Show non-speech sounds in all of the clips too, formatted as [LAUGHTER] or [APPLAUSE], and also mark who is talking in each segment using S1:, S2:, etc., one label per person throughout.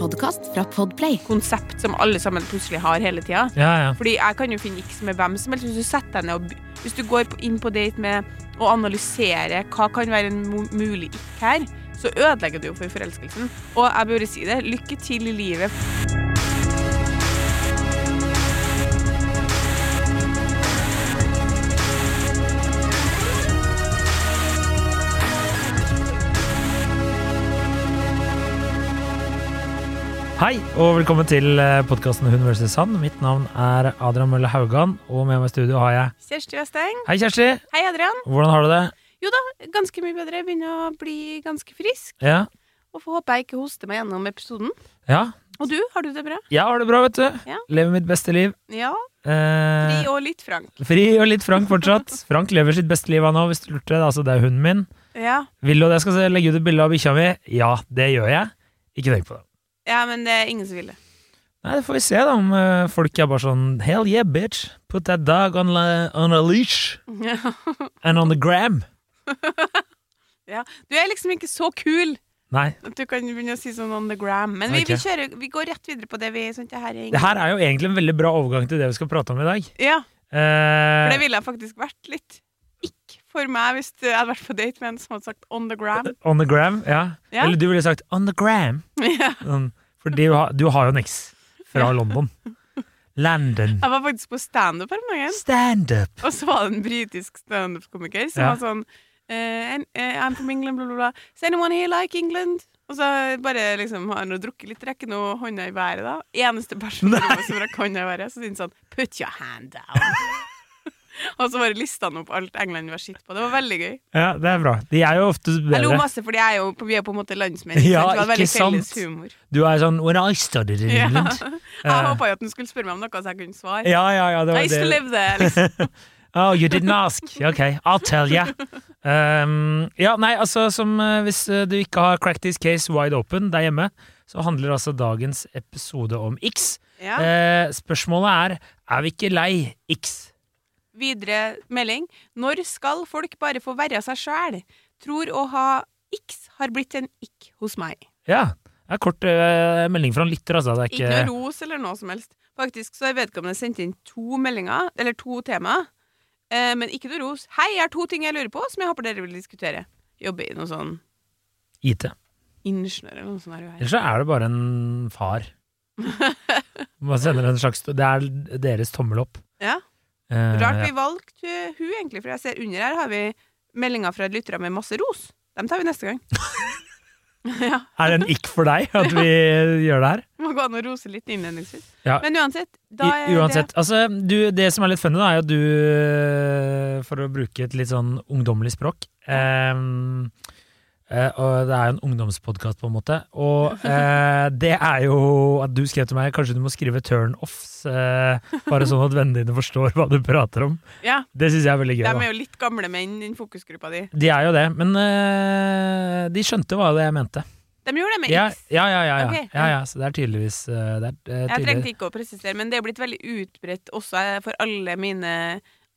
S1: podkast fra Podplay.
S2: konsept som alle sammen plutselig har hele tida.
S3: Ja, ja.
S2: Fordi jeg kan jo finne x med hvem som helst. Hvis du setter deg ned og Hvis du går inn på date med å analysere hva kan være en mulig ikke her, så ødelegger du jo for forelskelsen. Og jeg bør si det, lykke til i livet.
S3: Hei, og velkommen til podkasten Hun vs. Sand. Mitt navn er Adrian Mølle Haugan, og med meg i studio har jeg
S2: Kjersti Westeng.
S3: Hei, Kjersti!
S2: Hei, Adrian.
S3: Hvordan har du det?
S2: Jo da, ganske mye bedre. Jeg begynner å bli ganske frisk.
S3: Ja?
S2: Og får håpe jeg ikke hoster meg gjennom episoden.
S3: Ja?
S2: Og du, har du det bra?
S3: Jeg har det bra, vet du.
S2: Ja.
S3: Lever mitt beste liv.
S2: Ja.
S3: Eh,
S2: Fri og litt frank.
S3: fri og litt Frank fortsatt. [LAUGHS] Frank lever sitt beste liv han nå, hvis du lurte. det. Altså, det er hunden min.
S2: Ja.
S3: Vil du at jeg skal legge ut et bilde av bikkja mi? Ja, det gjør jeg. Ikke tenk på det.
S2: Ja, men det er ingen som vil det.
S3: Nei, Det får vi se, da, om uh, folk er bare sånn Hell yeah, bitch. Put that dog on, on a leash [LAUGHS] and on the gram. [LAUGHS]
S2: ja. Du er liksom ikke så kul
S3: Nei.
S2: at du kan begynne å si sånn on the gram. Men vi,
S3: okay.
S2: vi, kjører, vi går rett videre på det vi sånn, det her er
S3: Det her er jo egentlig en veldig bra overgang til det vi skal prate om i dag.
S2: Ja,
S3: Uh,
S2: for det ville faktisk vært litt for meg hvis jeg hadde vært på date med en som hadde sagt on the gram. [LAUGHS]
S3: on the gram, ja.
S2: Ja.
S3: Eller du ville sagt on the gram.
S2: ja.
S3: For du har, du har jo niks fra London. London.
S2: Jeg var faktisk på standup her om dagen,
S3: Stand up.
S2: og så var det en britisk standup-komiker som
S3: Ja.
S2: var sånn eh, eh, I'm from England, bla, bla, bla. Is anyone here like England? Og så bare liksom har han drukket litt, rekker nå hånda i været, da. Eneste person som rakk hånda i været. Så sier han sånn Put your hand down. [LAUGHS] og så bare lista han opp alt England var skitt på. Det var veldig gøy.
S3: Ja, det er bra. De er jo ofte bedre.
S2: Jeg lo masse, fordi jeg er jo, vi er på en måte landsmenn.
S3: Ja,
S2: det var
S3: ikke
S2: sant? felles humor.
S3: Du er sånn When I studied in
S2: Ja.
S3: England. [LAUGHS]
S2: Jeg
S3: Eh.
S2: håpa jo at han skulle spørre meg om noe så jeg kunne svare.
S3: Ja, ja, ja. Det
S2: I
S3: var
S2: used to live there, liksom. [LAUGHS]
S3: Oh, you didn't ask. Ok, I'll tell you. Um, ja, nei, altså, som uh, hvis eh, du ikke har cracked this case wide open der hjemme, så handler altså dagens episode om X.
S2: Ja.
S3: Uh, spørsmålet er er vi ikke lei X.
S2: Videre melding. Når skal folk bare få være seg sjæl? Tror å ha X har blitt en ikk hos meg.
S3: Ja. Det er kort uh, melding fra en lytter, altså. Det er
S2: Ikke
S3: ikke,
S2: noe ros eller noe som helst. Faktisk så har vedkommende sendt inn to meldinger, eller to temaer. men ikke noe ros. Hei, jeg har to ting jeg lurer på, som jeg håper dere vil diskutere. Jobbe i noe sånn
S3: IT.
S2: ingeniør eller noe sånt. her.
S3: Eller så er det bare en far. [LAUGHS] Man sender en slags Det er deres tommel opp.
S2: Ja.
S3: Eh,
S2: Rart vi valgte hun, egentlig, for jeg ser under her har vi meldinger fra lyttere med masse ros. Dem tar vi neste gang. [LAUGHS] ja.
S3: Er det en ikk for deg at vi [LAUGHS] gjør det her?
S2: Må gå an å rose litt innledningsvis.
S3: Ja.
S2: Men uansett, da
S3: I, uansett, det altså, du, det som er litt funny, da, er at du, eh, for å bruke et litt sånn ungdommelig språk ehm, eh, Og det er jo en ungdomspodkast, på en måte. Og eh, [LAUGHS] det er jo at du skrev til meg kanskje du må skrive turn-offs, eh, bare sånn at vennene dine forstår hva du prater om.
S2: Ja,
S3: Det syns jeg er veldig gøy.
S2: de er jo litt gamle menn, den fokusgruppa di.
S3: De er jo det, men eh, de skjønte hva det jeg mente.
S2: De gjorde det med
S3: Ja,
S2: X.
S3: ja, ja. ja, ja.
S2: Okay.
S3: ja, ja så det er tydeligvis eh, det er, eh,
S2: Jeg trengte ikke å presisere, men det er blitt veldig utbredt også eh, for alle mine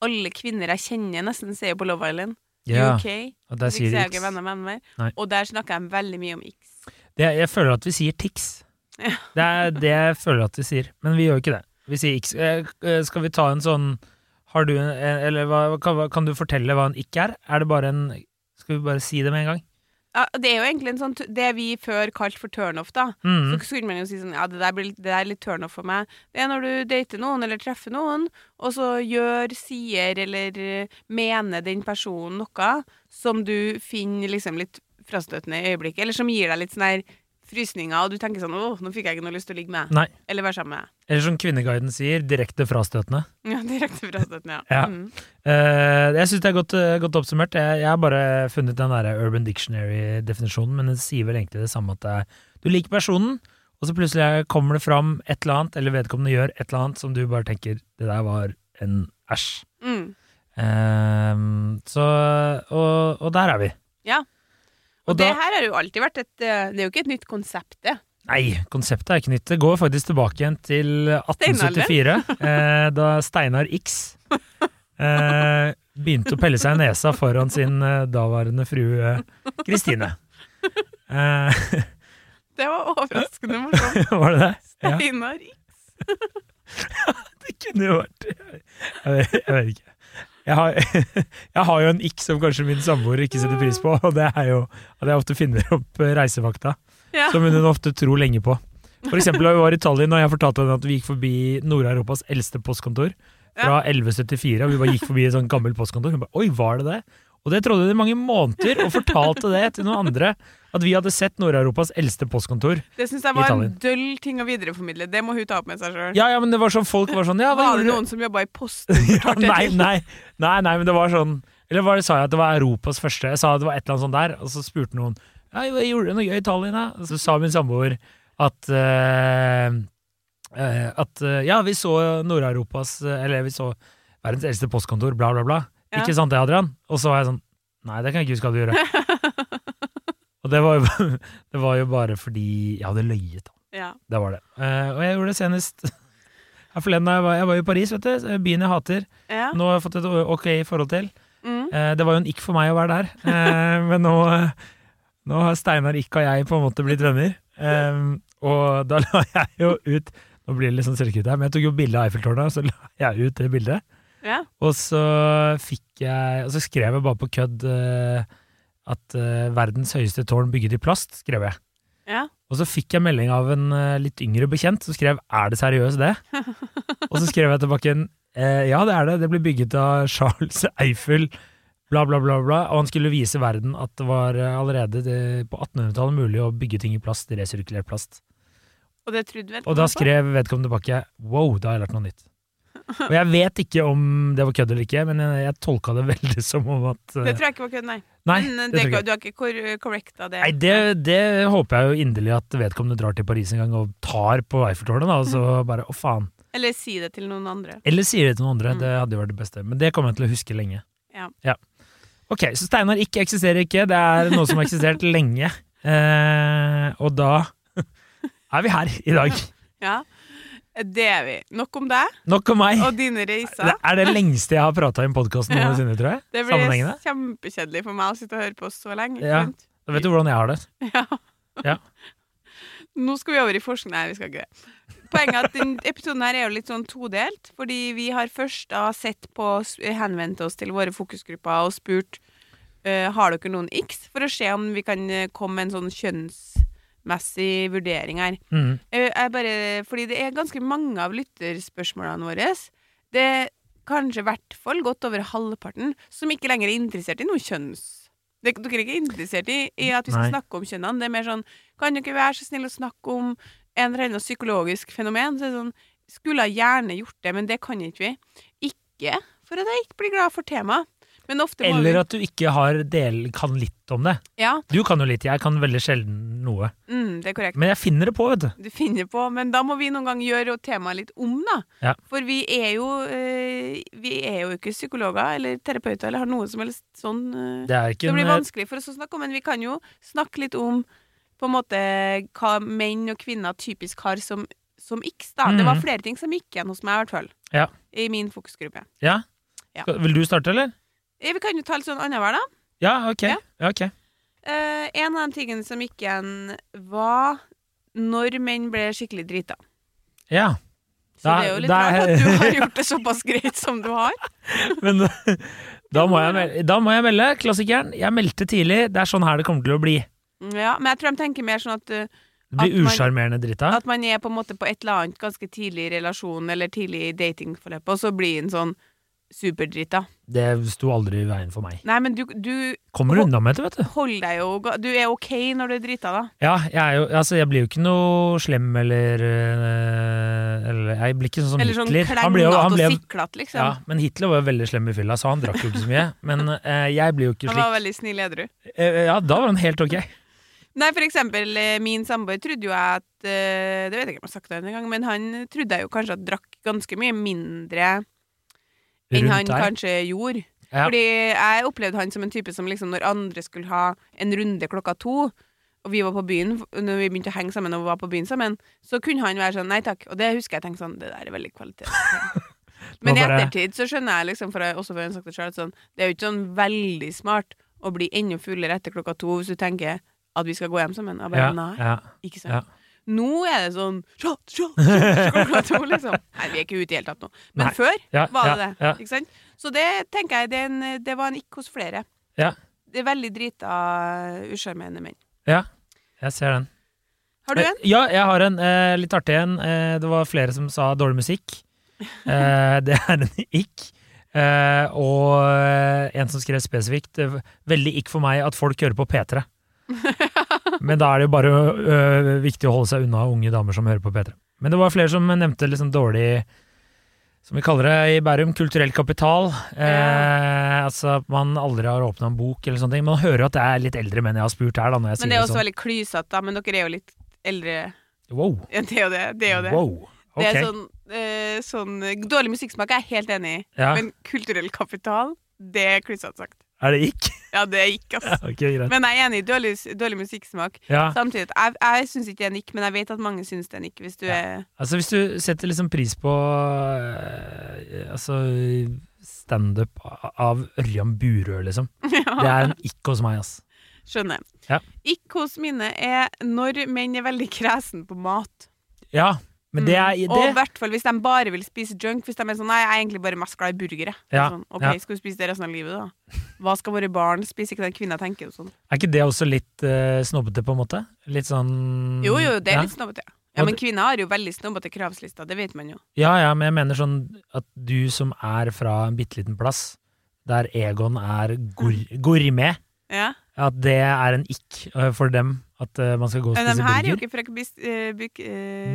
S2: Alle kvinner jeg kjenner, nesten ser på Love Island.
S3: Ja,
S2: UK.
S3: og der sier
S2: er
S3: de X.
S2: venner venner.
S3: Nei.
S2: Og der snakker de veldig mye om X.
S3: Det, jeg føler at vi sier Tix.
S2: Ja.
S3: Det er det jeg føler at vi sier, men vi gjør ikke det. Vi sier X. Eh, eh, Skal vi ta en sånn Har du en eh, Eller hva, kan, kan du fortelle hva en ikke er? Er det bare en Skal vi bare si det med en gang?
S2: Ja, det er jo egentlig en sånn Det vi før kalte for turnoff, da.
S3: Mm.
S2: Så skulle man jo si sånn Ja, det der, blir, det der er litt turnoff for meg. Det er når du dater noen eller treffer noen, og så gjør, sier eller eh, mener den personen noe som du finner liksom litt frastøtende i øyeblikket, eller som gir deg litt sånn her frysninger, og du tenker sånn Å, nå fikk jeg ikke noe lyst til å ligge med.
S3: Nei.
S2: Eller være sammen med.
S3: Eller som Kvinneguiden sier, direkte frastøtende.
S2: Ja, direkte frastøtende, ja.
S3: Ja.
S2: Mm.
S3: Uh, jeg syns det er godt, eh, godt oppsummert. Jeg, jeg har bare funnet den der Urban Dictionary-definisjonen, men den sier vel egentlig det samme at det er Du liker personen, og så plutselig er- kommer det fram et eller annet, eller vedkommende gjør et eller annet som du bare tenker Det der var en æsj.
S2: Mm.
S3: Ehm, så og, og der er vi.
S2: Ja. Og,
S3: Og
S2: det her har jo alltid vært et eh, Det er jo ikke et nytt konsept, det.
S3: Nei, konseptet er ikke nytt. Det går faktisk tilbake igjen til 1874, [LAUGHS] eh, da Steinar X eh, begynte å pelle seg i nesa foran sin eh, daværende frue Kristine. Eh, [LAUGHS]
S2: Det var overraskende morsomt. [LAUGHS]
S3: Var det det?
S2: Steinar X.
S3: det kunne jo vært Jeg vet, jeg vet ikke. Jeg har, [LAUGHS] jeg har jo en ikk som kanskje min samboer ikke setter pris på, og det er jo at jeg ofte finner opp reisevakta. reisefakta
S2: Ja.
S3: som hun ofte tror lenge på. For eksempel da vi var i Tallinn, og jeg fortalte henne at vi gikk forbi Nord-Europas eldste postkontor fra 1174, og vi bare gikk forbi et sånt gammelt postkontor. Hun bare 'oi, var det det?' Og det trodde hun i mange måneder, og fortalte det til noen andre. At vi hadde sett Nord-Europas eldste postkontor.
S2: Det syns jeg var en døll ting å videreformidle. Det må hun ta opp med seg sjøl.
S3: Ja, ja, men det var sånn folk var sånn Ja,
S2: var det noen som jobba i Posten? [LAUGHS]
S3: Ja, nei, nei, nei, nei, men det var sånn Eller var det, sa jeg at det var Europas første? Jeg sa at det var et eller annet sånt der, og så spurte noen Ja, jeg gjorde noe gøy i Italien, da. Og så sa min samboer at uh, At uh, ja, vi så Nord-Europas Eller vi så verdens eldste postkontor, bla, bla, bla.
S2: Ja.
S3: Ikke sant det, Adrian? Og så var jeg sånn Nei, det kan jeg ikke huske at du gjorde. [LAUGHS] og det var, jo, [LAUGHS] det var jo bare fordi jeg hadde løyet.
S2: Ja.
S3: Det var det. Uh, og jeg gjorde det senest [LAUGHS] her forleden jeg var, jeg var i Paris, vet du. Byen jeg hater.
S2: ja.
S3: Nå har jeg fått et ok forhold til.
S2: Mm.
S3: Uh, det var jo en ikk for meg å være der, uh, [LAUGHS] men nå, nå har Steinar Ikk og jeg på en måte blitt venner. Og da la jeg jo ut Nå blir det litt sånn selvkritt her, men jeg tok jo bilde av Eiffeltårnet, og så la jeg ut det bildet.
S2: ja.
S3: Og så fikk jeg Og så skrev jeg bare på kødd eh, at uh, verdens høyeste tårn bygget i plast, skrev jeg.
S2: ja.
S3: Og så fikk jeg melding av en uh, litt yngre bekjent som skrev 'er det seriøst, det?' [LAUGHS] og så skrev jeg tilbake en eh, 'ja, det er det, det ble bygget av Charles Eiffel', bla, bla, bla, bla. Og han skulle vise verden at det var uh, allerede det, på 1800-tallet mulig å bygge ting i plast, resirkulert plast.
S2: Og det trodde vel
S3: Og da skrev vedkommende tilbake 'wow, da har jeg lært noe nytt'. Og jeg vet ikke om det var kødd eller ikke, men jeg, jeg tolka det [LAUGHS] veldig som om at uh,
S2: Det tror jeg ikke var kødd, nei.
S3: Nei,
S2: Men
S3: det
S2: det,
S3: ikke.
S2: du har ikke kor correcta det?
S3: Nei, det, det håper jeg jo inderlig at vedkommende drar til Paris en gang og tar på Eiffeltårnet, da, og så bare 'å, faen'.
S2: Eller si det til noen andre.
S3: Eller si det til noen andre.
S2: Mm.
S3: Det hadde jo vært det beste. Men det kommer jeg til å huske lenge.
S2: Ja.
S3: Ok, så Steinar ikke eksisterer ikke. Det er noe som har eksistert [LAUGHS] lenge. Eh, og da [LAUGHS] er vi her i dag.
S2: Ja, det er vi. Nok om deg
S3: Nok om meg.
S2: og dine reiser.
S3: Det er det lengste jeg har prata i en podkast [LAUGHS]
S2: Ja.
S3: noensinne, tror jeg.
S2: Det blir kjempekjedelig for meg å sitte og høre på så lenge.
S3: Ja. Da vet du hvordan jeg har det. [LAUGHS]
S2: Ja.
S3: Ja. [LAUGHS]
S2: Nå skal vi over i forskning. Nei, vi skal ikke det. Poenget er at denne episoden her er jo litt sånn todelt. Fordi vi har først da sett på, henvendt oss til våre fokusgrupper og spurt uh, har dere noen x, for å se om vi kan eh, komme med en sånn kjønnsmessig vurdering her.
S3: Mm.
S2: Eh, Jeg bare, fordi det er ganske mange av lytterspørsmålene våre. Det er kanskje i hvert fall godt over halvparten som ikke lenger er interessert i noe kjønns... Dere er ikke interessert i, i at vi skal
S3: Nei.
S2: snakke om kjønnene. Det er mer sånn Kan dere være så snill å snakke om en eller annen psykologisk fenomen? Så er sånn Skulle ha gjerne gjort det, men det kan ikke vi. Ikke for at jeg ikke blir glad for temaet,
S3: Eller at du ikke har del, kan litt om det.
S2: Ja,
S3: Du kan jo litt, jeg kan veldig sjelden noe.
S2: mm, det er korrekt.
S3: Men jeg finner det på, vet du.
S2: du finner på, men da må vi noen gang gjøre temaet litt om, da.
S3: Ja.
S2: For vi er jo eh, Vi er jo ikke psykologer eller terapeuter eller har noe som helst sånn eh,
S3: Det
S2: Det blir
S3: eh,
S2: vanskelig for oss å snakke om, men vi kan jo snakke litt om på en måte hva menn og kvinner typisk har som, som x, da. Det var
S3: Mhm.
S2: flere ting som gikk igjen hos meg, i hvert fall.
S3: Ja.
S2: I min fokusgruppe.
S3: Ja?
S2: Ja.
S3: Vil du starte, eller?
S2: Eh, Vi kan jo ta litt sånn annenhver, da.
S3: Ja, ok.
S2: Ja.
S3: okay. ok.
S2: Eh, en av de tingene som gikk igjen, var når menn ble skikkelig drita.
S3: Ja.
S2: Så
S3: Da-
S2: det er jo litt
S3: da-
S2: rart at du har [LAUGHS] gjort det såpass greit som du har. [LAUGHS]
S3: Men da må, jeg da må jeg melde, klassikeren. Jeg meldte tidlig. Det er sånn her det kommer til å bli.
S2: Ja, men jeg tror de tenker mer sånn at, uh,
S3: Det blir usjarmerende drita.
S2: at man er på en måte på et eller annet ganske tidlig i relasjon eller tidlig i datingforløpet, og så blir en sånn superdrita.
S3: Det sto aldri i veien for meg.
S2: Nei, men du, du
S3: Kommer unna med det, vet du.
S2: Hold deg jo Du er ok når du er drita, da.
S3: Ja, jeg, er jo, altså, jeg blir jo ikke noe slem eller øh, Eller jeg blir ikke sånn som
S2: Eller sånn
S3: Hitler. Han ble jo, han ble,
S2: og siklet, liksom.
S3: ja, men Hitler var jo veldig slem i fylla, så han drakk jo ikke så mye. [LAUGHS] Men eh, jeg blir jo ikke slik.
S2: Han var veldig snill edru.
S3: Eh, Ja, da var han helt ok.
S2: Nei, for eksempel, eh, min samboer trodde jo jeg at eh, Det vet jeg ikke om jeg har sagt det en gang, men han trodde jeg jo kanskje at drakk ganske mye mindre enn han
S3: der.
S2: kanskje gjorde.
S3: Ja.
S2: Fordi jeg opplevde han som en type som liksom når andre skulle ha en runde klokka to, og vi var på byen, når vi begynte å henge sammen og var på byen sammen, så kunne han være sånn nei takk. Og det husker jeg tenkte sånn, det der er veldig kvalitet. [LAUGHS] Men i ettertid så skjønner jeg liksom, for jeg, også for jeg sagt det selv, sånn, det er jo ikke sånn veldig smart å bli enda fullere etter klokka to hvis du tenker at vi skal gå hjem sammen. Jeg bare,
S3: Ja,
S2: nei,
S3: ja.
S2: ikke sant.
S3: ja.
S2: Nå er det sånn shot, shot, shot, to, [LAUGHS] liksom. Nei, vi er ikke ute i det hele tatt nå. Men
S3: Nei.
S2: før
S3: Ja,
S2: var det
S3: ja,
S2: det.
S3: ja.
S2: Ikke sant? Så det tenker jeg det, en, det var en ikk hos flere.
S3: Ja.
S2: Det er veldig drita, usjarmerende menn.
S3: ja, jeg ser den.
S2: Har du en?
S3: Ja, jeg har en eh, litt artig en. Eh, det var flere som sa dårlig musikk. Eh, det er en ikk. Eh, og eh, en som skrev spesifikt eh, Veldig ikk for meg at folk hører på P3. [LAUGHS] Men da er det jo bare øh, viktig å holde seg unna unge damer som hører på P3. Men det var flere som nevnte liksom dårlig som vi kaller det i Bærum, kulturell kapital. Eh, altså at man aldri har åpna en bok eller sånne ting. Man hører jo at det er litt eldre menn jeg har spurt her, da, når jeg
S2: Men det er
S3: det
S2: også
S3: sånn.
S2: veldig klysete. Men dere er jo litt eldre.
S3: Wow.
S2: Ja, det er jo det. Det er jo det.
S3: wow.
S2: Det er sånn, eh, sånn Dårlig musikksmak er jeg helt enig i,
S3: ja.
S2: men kulturell kapital, det er klysete sagt.
S3: Er det ikke? [LAUGHS]
S2: Ja, det gikk, ass.
S3: ok, greit.
S2: Men jeg er enig i dårlig, dårlig musikksmak.
S3: Ja.
S2: Samtidig, jeg, jeg syns ikke det er nikk, men jeg vet at mange syns det er nikk. Hvis du
S3: Ja.
S2: er
S3: Altså Hvis du setter liksom pris på øh, Altså standup av Ørjan Burøe, liksom. [LAUGHS] Det er en ikk hos meg, ass.
S2: Skjønner.
S3: Ja.
S2: Ikk hos mine er når menn er veldig kresen på mat.
S3: Ja, men det er
S2: det... Og i hvert fall hvis de bare vil spise junk. Hvis de er sånn Nei, jeg er egentlig bare mest glad i burgere.
S3: Ja,
S2: Sånn, ok,
S3: ja.
S2: Skal du spise det resten av livet, da? Hva skal våre barn spise? Ikke den kvinna tenker og sånn.
S3: Er ikke det også litt uh, snobbete, på en måte? Litt sånn
S2: Jo, jo, det er
S3: ja.
S2: litt snobbete. Ja. Men kvinner har jo veldig snobbete kravslister, det vet man jo.
S3: Ja, ja, men jeg mener sånn at du som er fra en bitte liten plass, der Egon er gour gourmet,
S2: Ja.
S3: at det er en ikk øh, for dem at uh, man skal gå og
S2: Men
S3: spise
S2: de her er jo ikke fra uh, eh,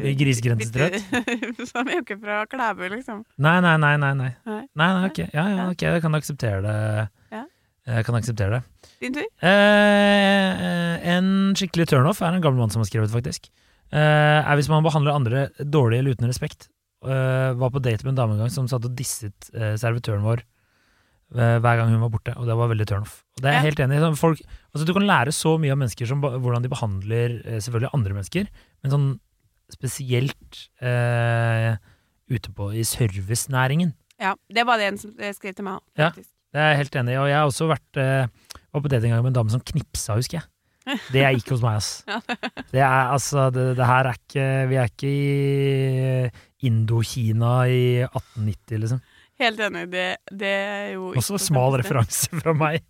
S2: eh, [LAUGHS] Så de er jo ikke fra Klæbu, liksom.
S3: Nei, nei, nei, nei. Nei,
S2: Nei.
S3: nei, ok. Ja, ja, ok, jeg kan akseptere det.
S2: Ja.
S3: Jeg kan akseptere det.
S2: Din tur?
S3: Eh, en skikkelig turnoff er en gammel mann som har skrevet, faktisk. Eh, er hvis man behandler andre dårlig eller uten respekt. Eh, var på date med en dame en gang som satt og disset servitøren vår hver gang hun var borte, og det var veldig turnoff. Det er jeg helt enig i. Sånn, Folk, altså, du kan lære så mye av mennesker som hvordan de behandler eh, selvfølgelig andre mennesker, men sånn spesielt eh, ute på i servicenæringen.
S2: Ja, det var det en som skrev til meg òg,
S3: Ja. Det er jeg helt enig i, og jeg har også vært eh, var på date en gang med en dame som knipsa, husker jeg. [LAUGHS] Det er ikke hos meg, ass. [LAUGHS] Det er altså det, det her er ikke Vi er ikke i Indokina i 1890, liksom.
S2: Helt enig. Det, det er jo
S3: Også smal referanse fra meg.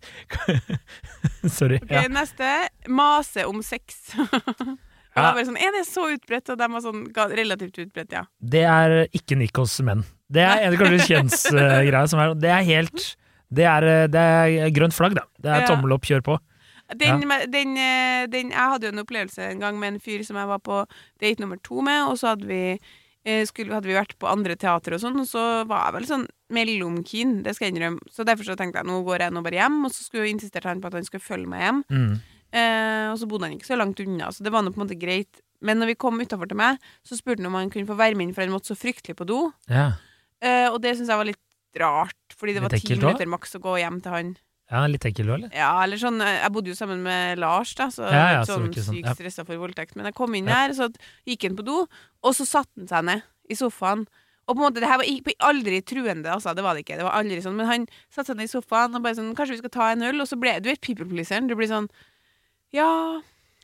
S3: [LAUGHS] Sorry.
S2: Ok,
S3: Ja.
S2: Neste. Mase om sex. [LAUGHS]
S3: Ja.
S2: var sånn, Er det så utbredt? Og de var sånn relativt utbredt, ja.
S3: Det er ikke nikk hos menn. Det er en kanskje kjønnsgreie som er Det er helt det er, eh, det er grønt flagg, da. Det er
S2: Ja.
S3: tommel opp, kjør på.
S2: Den, den, eh, den, jeg hadde jo en opplevelse en gang med en fyr som jeg var på date nummer to med, og så hadde vi, eh, skulle, hadde vi vært på andre teater og sånn, og så var jeg vel sånn mellomkeen, det skal jeg innrømme. Så derfor så tenkte jeg nå går jeg nå bare hjem, og så skulle insisterte han på at han skulle følge meg hjem.
S3: Mm.
S2: Eh, og så bodde han ikke så langt unna, så det var nå på en måte greit. Men når vi kom utafor til meg, så spurte han om han kunne få være med inn, for han måtte så fryktelig på do.
S3: Ja.
S2: Eh, og det syns jeg var litt rart, fordi det
S3: Litt
S2: var ti
S3: ekkelt
S2: minutter maks å gå hjem til han.
S3: ja, litt ekkel du, eller?
S2: Ja, eller sånn eh, Jeg bodde jo sammen med Lars, da, så
S3: Ja, ja,
S2: litt
S3: så
S2: sånn
S3: sånn,
S2: sykt stressa for voldtekt. Men jeg kom inn her, så gikk han på do, og så satte han seg ned i sofaen. Og på en måte, det her var aldri truende, altså. Det var det ikke. Det var aldri sånn. Men han satte seg ned i sofaen og bare sånn Kanskje vi skal ta en øl? Og så ble Du vet people pleaseren. Du blir sånn Ja,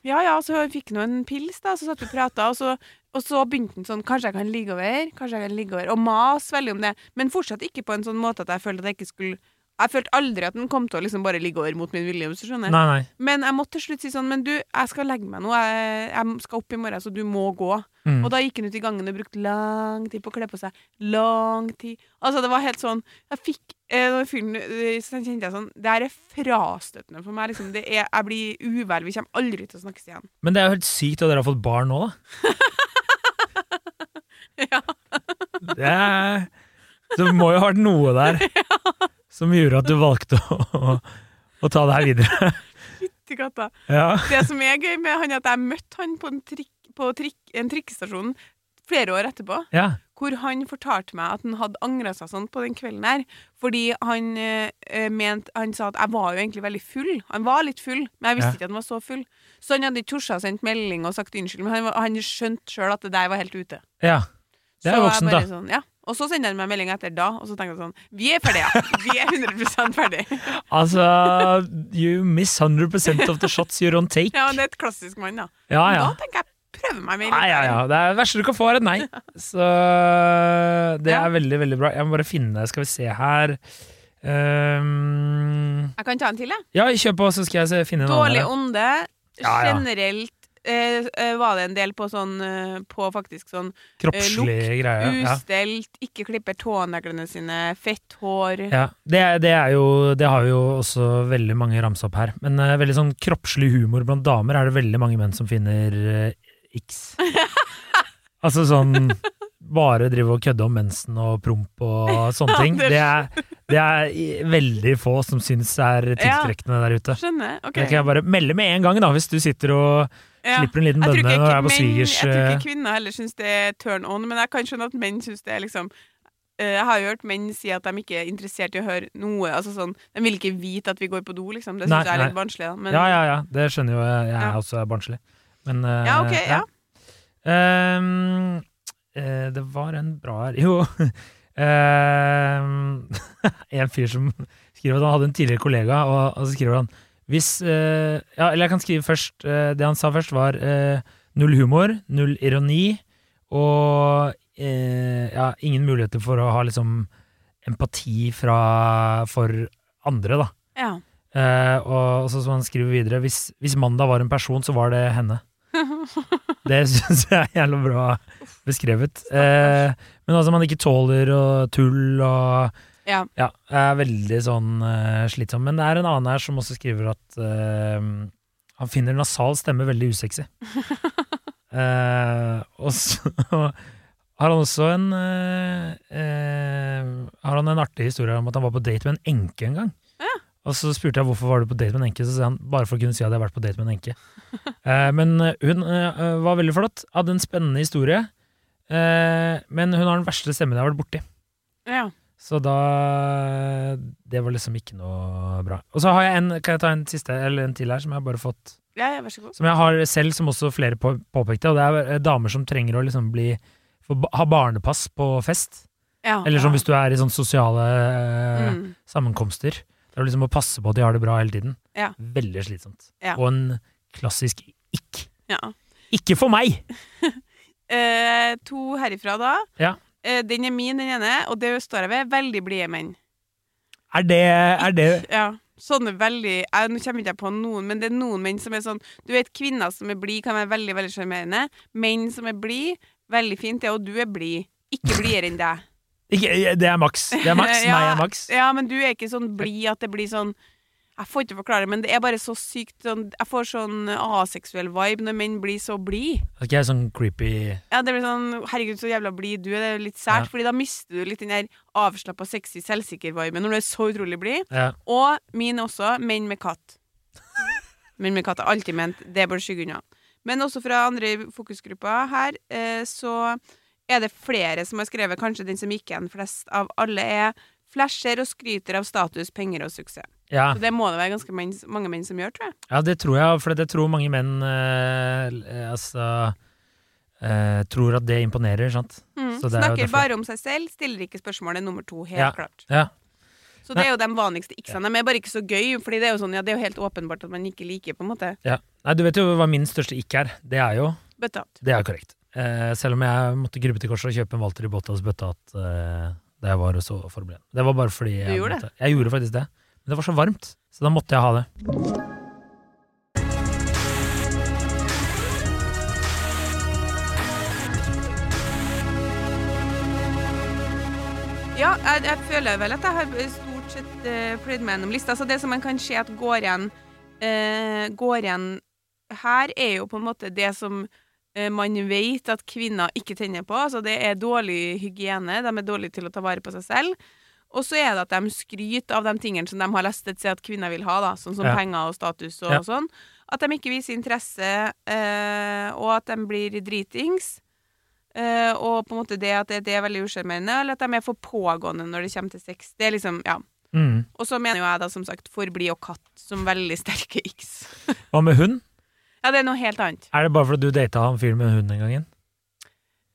S2: ja, ja. Så fikk han en pils, da. Så satt vi og prata, og så og så begynte han sånn Kanskje jeg kan ligge over? Kanskje jeg kan ligge over? Og mas veldig om det. Men fortsatt ikke på en sånn måte at jeg følte at jeg ikke skulle Jeg følte aldri at den kom til å liksom bare ligge over mot min vilje. hvis du skjønner.
S3: Nei, nei.
S2: Men jeg måtte til slutt si sånn Men du, jeg skal legge meg nå. Jeg, jeg skal opp i morgen, så du må gå.
S3: Mm.
S2: Og da gikk han ut i gangen og brukte lang tid på å kle på seg. Lang tid. Altså, det var helt sånn Jeg fikk eh, fyren eh, Så kjente jeg sånn Det her er frastøtende for meg. Liksom. Det er, jeg blir uvel. Vi kommer aldri til å snakkes igjen.
S3: Men det er jo helt sykt at dere har fått barn nå, da. [LAUGHS]
S2: Ja.
S3: Det, er, det må jo ha vært noe der [LAUGHS] som gjorde at du valgte å, å ta det her videre.
S2: Fytti katta.
S3: Ja.
S2: Det som er gøy med han, er at jeg møtte han på en, trikk, på trikk, en trikkestasjon flere år etterpå.
S3: ja.
S2: hvor han fortalte meg at han hadde angra seg sånn på den kvelden her. Fordi han eh, mente Han sa at jeg var jo egentlig veldig full. Han var litt full, men jeg visste
S3: Ja.
S2: ikke at han var så full. Så han hadde ikke tort å sende melding og sagt unnskyld, men han, han skjønte sjøl at det der var helt ute.
S3: ja. Det er voksent, da.
S2: Sånn, ja. Og så sender han meg melding etter da, og så tenker jeg sånn Vi er ferdige. Vi er 100% ferdige. [LAUGHS]
S3: Altså, you miss 100 of the shots you don't take.
S2: Ja, det er et klassisk mann, da.
S3: Ja, ja.
S2: Da tenker jeg prøve meg med
S3: Ja, ja, ja. Det er verste du kan få, er et nei. [LAUGHS] Så det
S2: Ja.
S3: er veldig, veldig bra. Jeg må bare finne Skal vi se her Um...
S2: Jeg kan ta en til, jeg.
S3: Ja, kjør på, så skal jeg finne en
S2: Dårlig
S3: annen.
S2: ånde.
S3: Ja, ja.
S2: Generelt eh, eh, var det en del på sånn eh, På faktisk sånn
S3: Kroppslige eh, greier.
S2: ustelt, ikke klipper tåneglene sine, fett hår.
S3: Ja, det, det er jo Det har jo også veldig mange ramsa opp her. Men eh, veldig sånn kroppslig humor blant damer er det veldig mange menn som finner x. [LAUGHS] altså sånn bare drive og kødde om mensen og promp og sånne ting.
S2: det
S3: Det er, det er veldig få som syns er tiltrekkende der ute.
S2: Skjønner. ok.
S3: Det kan jeg bare melde med en gang, da, hvis du sitter og
S2: Ja.
S3: slipper en liten bønne
S2: ikke,
S3: når du er på svigers
S2: jeg tror
S3: eh,
S2: ikke kvinner heller syns det er turn on, men jeg kan skjønne at menn syns det er liksom eh, Jeg har jo hørt menn si at de ikke er interessert i å høre noe. Altså sånn, De vil ikke vite at vi går på do, liksom. Det syns jeg er litt barnslig. da, Men,
S3: Ja, ja, ja. Det skjønner jo jeg. Jeg er
S2: Ja.
S3: også barnslig. Men uh,
S2: Ja, ok, ja.
S3: ja. Um, uh, det var en bra her Jo. [LAUGHS] Ehm, [LAUGHS] en fyr som skriver at han hadde en tidligere kollega, og, og så skriver han hvis eh, Ja, eller jeg kan skrive først eh, Det han sa først, var eh, null humor, null ironi og eh, ja, ingen muligheter for å ha liksom empati fra, for andre, da.
S2: ja.
S3: Eh, og så som han skriver videre, hvis, hvis mandag var en person, så var det henne. [LAUGHS] Det syns jeg er jævla bra beskrevet. Eh, men altså, man ikke tåler og tull og
S2: Ja.
S3: Ja, er veldig sånn uh, slitsom. Men det er en annen her som også skriver at uh, han finner nasal stemme veldig usexy. uh, [LAUGHS] og så [LAUGHS] har han også en Har han en artig historie om at han var på date med en enke en gang.
S2: Ja.
S3: Og så spurte jeg hvorfor var du på date med en enke, så sa han bare for å kunne si at jeg hadde vært på date med en enke. [LAUGHS] Eh, men hun var veldig flott, hadde en spennende historie, eh, men hun har den verste stemmen jeg har vært borti.
S2: ja.
S3: Så da Det var liksom ikke noe bra. Og så har jeg en Kan jeg ta en siste, eller en til her, som jeg har bare fått
S2: Ja, ja, vær så god.
S3: Som jeg har selv, som også flere på, påpekte, og det er eh, damer som trenger å liksom bli få Ha barnepass på fest.
S2: Ja.
S3: Eller som hvis du er i sånne sosiale eh,
S2: mm.
S3: sammenkomster. Der du liksom må passe på at de har det bra hele tiden.
S2: Ja.
S3: Veldig slitsomt. Og en klassisk ikk.
S2: ja.
S3: Ikke for meg! [LAUGHS]
S2: Eh, to herifra, da.
S3: Ja.
S2: Eh, den er min, den ene, og det står jeg ved. Veldig blide menn.
S3: Er det, er det
S2: Ja. Sånne veldig jeg, Nå kommer ikke jeg på noen, men det er noen menn som er sånn Du vet, kvinner som er blide, kan være veldig veldig sjarmerende. Menn som er blide, veldig fint, det, og du er blid. Ikke blidere enn deg.
S3: ikke, Det er maks. Det er maks. [LAUGHS]
S2: Ja,
S3: Meg er maks.
S2: Ja, men du er ikke sånn blid at det blir sånn Jeg får ikke forklare, men det er bare så sykt sånn Jeg får sånn aseksuell vibe når menn blir så.
S3: Er ikke jeg sånn creepy
S2: Ja, det blir sånn Herregud, så jævla blid du er. Det er litt sært,
S3: Ja.
S2: Fordi da mister du litt den der avslappa, sexy, selvsikker-viben når du er så utrolig blid.
S3: ja.
S2: Og min også, menn med katt. [LAUGHS] Menn med katt har alltid ment det bør skygge unna. Men også fra andre i fokusgruppa her, eh, så er det flere som har skrevet, kanskje den som gikk igjen flest av alle, er flasher og skryter av status, penger og suksess.
S3: Ja.
S2: Så det må det være ganske menn, mange menn som gjør, tror jeg.
S3: Ja, det tror jeg, for det tror mange menn eh, altså eh, tror at det imponerer, sant?
S2: Mm.
S3: Så det er
S2: Snakker bare om seg selv, stiller ikke spørsmålet er nummer to, helt
S3: Ja.
S2: klart.
S3: Ja.
S2: Så det er jo de vanligste x-ene. De er bare ikke så gøy, Fordi det er jo sånn, ja, det er jo helt åpenbart at man ikke liker, på en måte.
S3: ja. Nei, du vet jo hva min største ikk er. Det er jo
S2: Bøttehatt.
S3: Det er korrekt. Eh, selv om jeg måtte grubbe til korset og kjøpe en Walter i Bottas bøttehatt eh, da jeg var så forberedt. Det var bare fordi jeg
S2: gjorde
S3: måtte. Jeg gjorde faktisk det. Men det var så varmt, så da måtte jeg ha det.
S2: Ja, jeg, jeg føler vel at jeg har stort sett uh, pløyd meg gjennom lista. Så det som man kan se at går igjen, uh, går igjen her, er jo på en måte det som uh, man vet at kvinner ikke tenner på. Altså det er dårlig hygiene, de er dårlige til å ta vare på seg selv. Og så er det at de skryter av de tingene som de har lest et sted at kvinner vil ha, da, sånn som
S3: Ja.
S2: penger og status og,
S3: Ja.
S2: sånn. At de ikke viser interesse, eh, og at de blir dritings. Eh, og på en måte det at det, det er veldig usjarmerende, eller at de er for pågående når det kommer til sex. Det er liksom, ja.
S3: Mm.
S2: Og så mener jo jeg da som sagt forbli og katt som veldig sterke x. [LAUGHS]
S3: Hva med hund?
S2: Ja, det er noe helt annet.
S3: Er det bare fordi du data han fyren med hund en gang?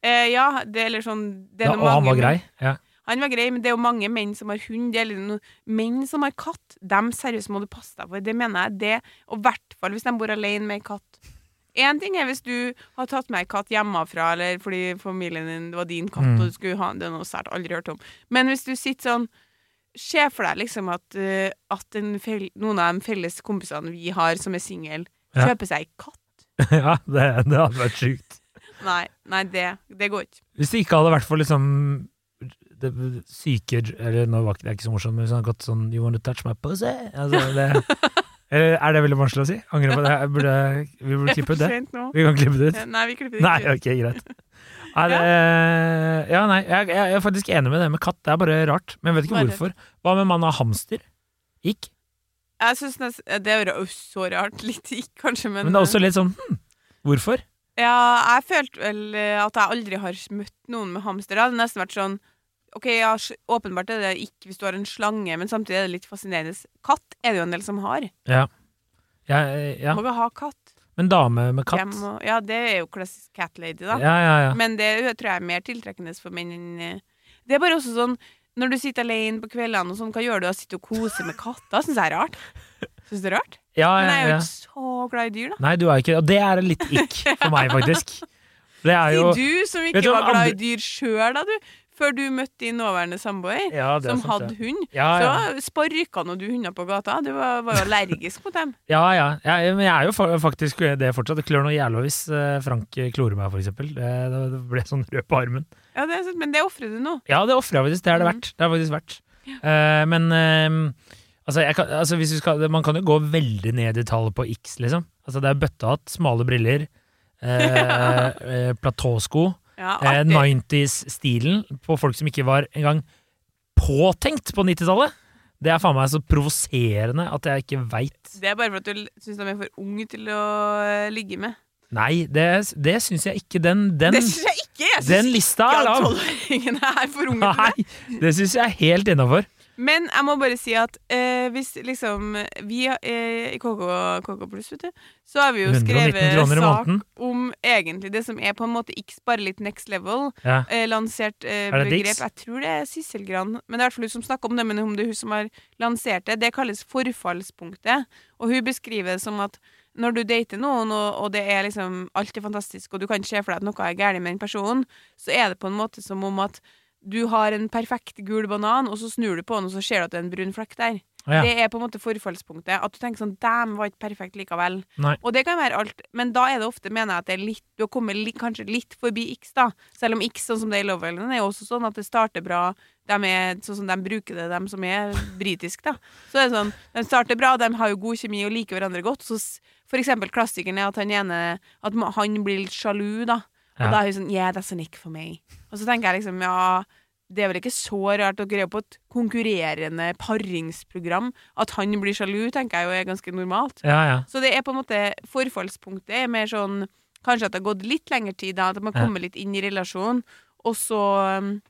S2: Eh, ja, det, eller sånn det er
S3: Ja, og han var grei. Ja.
S2: Han var grei, men det er jo mange menn som har hund. Eller er liksom menn som har katt, dem seriøst må du passe deg for. Det mener jeg. det Og i hvert fall hvis de bor alene med ei katt. Én ting er hvis du har tatt med ei katt hjemmefra, eller fordi familien din det var din katt,
S3: Mm.
S2: og du skulle ha Det er noe sært aldri hørt om. Men hvis du sitter sånn Se for deg liksom at, eh, at en fel, noen av de felles kompisene vi har som er single,
S3: Ja.
S2: kjøper seg ei katt. [LAUGHS]
S3: ja, det, det hadde vært sjukt.
S2: Nei, nei det, det går ikke.
S3: Hvis det ikke hadde vært for liksom det, syke Eller nå var det ikke så morsomt, men hvis han hadde gått sånn You want to touch my pussy? Altså, det, [LAUGHS] er det veldig vanskelig å si? Angrer på det. Burde, vi burde klippe ut det. Vi kan klippe det ut.
S2: Nei, vi klipper det ikke ut.
S3: ok, greit. [LAUGHS] Er, ja, nei, jeg, jeg er faktisk enig med det med katt. Det er bare rart. Men jeg vet ikke hvorfor. Hva med mann av hamster? Gikk?
S2: Jeg synes Det er jo så rart. [LAUGHS] Litt gikk, kanskje, men
S3: Men det er også litt sånn hm, Hvorfor?
S2: Ja, jeg følte vel eh, at jeg aldri har møtt noen med hamster. Det hadde nesten vært sånn Ok, ja, åpenbart er det ikke hvis du har en slange, men samtidig er det litt fascinerende. Katt er det jo en del som har.
S3: Ja. Ja, ja.
S2: Må ikke ha katt.
S3: Men dame med katt?
S2: Må, ja, det er jo klassisk cat lady, da.
S3: Ja, ja, ja.
S2: Men det tror jeg er mer tiltrekkende for menn enn eh, Det er bare også sånn når du sitter alene på kveldene og sånn, hva gjør du? Sitter og koser med katter? Syns jeg er rart. Syns det er rart?
S3: ja,
S2: Men jeg er jo ikke så glad i dyr, da.
S3: Nei, du er ikke Og det er litt ikk for meg, faktisk. [LAUGHS] Det er jo
S2: du som ikke
S3: du
S2: var glad
S3: andre-
S2: i dyr sjøl, da, du? Før du møtte din nåværende samboer,
S3: ja,
S2: som hadde hund.
S3: Ja.
S2: Så sparka nå du hunder på gata. Du var, var jo allergisk mot dem. [LAUGHS]
S3: Ja, ja. Jeg, men jeg er jo faktisk det fortsatt. Det klør noe jævla hvis eh, Frank klorer meg, for eksempel. Det, det ble sånn rød på armen.
S2: Ja, det er sant, Men det ofrer du nå.
S3: Ja, det ofrer jeg faktisk. Det er det
S2: Mhm.
S3: verdt. Det er faktisk verdt. Uh, men uh, altså, kan, altså skal, man kan jo gå veldig ned i tallet på X, liksom. Altså, det er bøttehatt, smale briller, uh, [LAUGHS] platåsko,
S2: Ja,
S3: eh, 90s-stilen på folk som ikke var engang påtenkt på 90-tallet. Det er faen meg så provoserende at jeg ikke veit.
S2: Det er bare for at du syns de er for unge til å eh, ligge med.
S3: Nei, det, det syns jeg ikke. Den, den,
S2: det syns jeg ikke! Jeg
S3: den lista
S2: ikke
S3: er
S2: at
S3: lav!
S2: tolvåringene er for unge til det.
S3: Nei, det syns jeg er helt innafor.
S2: Men jeg må bare si at eh, hvis liksom Vi eh, i KK, KK Pluss, vet du, så har vi jo skrevet sak om egentlig det som er på en måte X, bare litt next level.
S3: Ja.
S2: eh, lansert eh, begrep. Jeg tror det er Sissel Gran, men det er i hvert fall hun som snakker om det. Men om det er hun som har lansert det. Det kalles forfallspunktet. Og hun beskriver det som at når du dater noen, og, og det er liksom alt er fantastisk, og du kan se for deg at noe er galt med den personen, så er det på en måte som om at du har en perfekt gul banan, og så snur du på den, og så ser du at det er en brun flekk der.
S3: Ja.
S2: Det er på en måte forfallspunktet. At du tenker sånn Dæm, var ikke perfekt likevel.
S3: Nei.
S2: Og det kan være alt, men da er det ofte, mener jeg, at det er litt Du har kommet li, kanskje litt forbi X, da. Selv om X, sånn som det er i Love Island, er også sånn at det starter bra. De er sånn som de bruker det, de som er britiske, da. Så det er sånn, de starter bra, de har jo god kjemi og liker hverandre godt. Så for eksempel klassikeren er at han ene At han blir litt sjalu, da. Og
S3: Ja.
S2: da er hun sånn Yeah, that's a nick for me. Og så tenker jeg liksom, ja det er vel ikke så rart dere er på et konkurrerende paringsprogram. At han blir sjalu, tenker jeg jo er ganske normalt.
S3: Ja, ja.
S2: Så det er på en måte forfallspunktet er mer sånn Kanskje at det har gått litt lengre tid, da, at man
S3: Ja.
S2: kommer litt inn i relasjonen, og så um,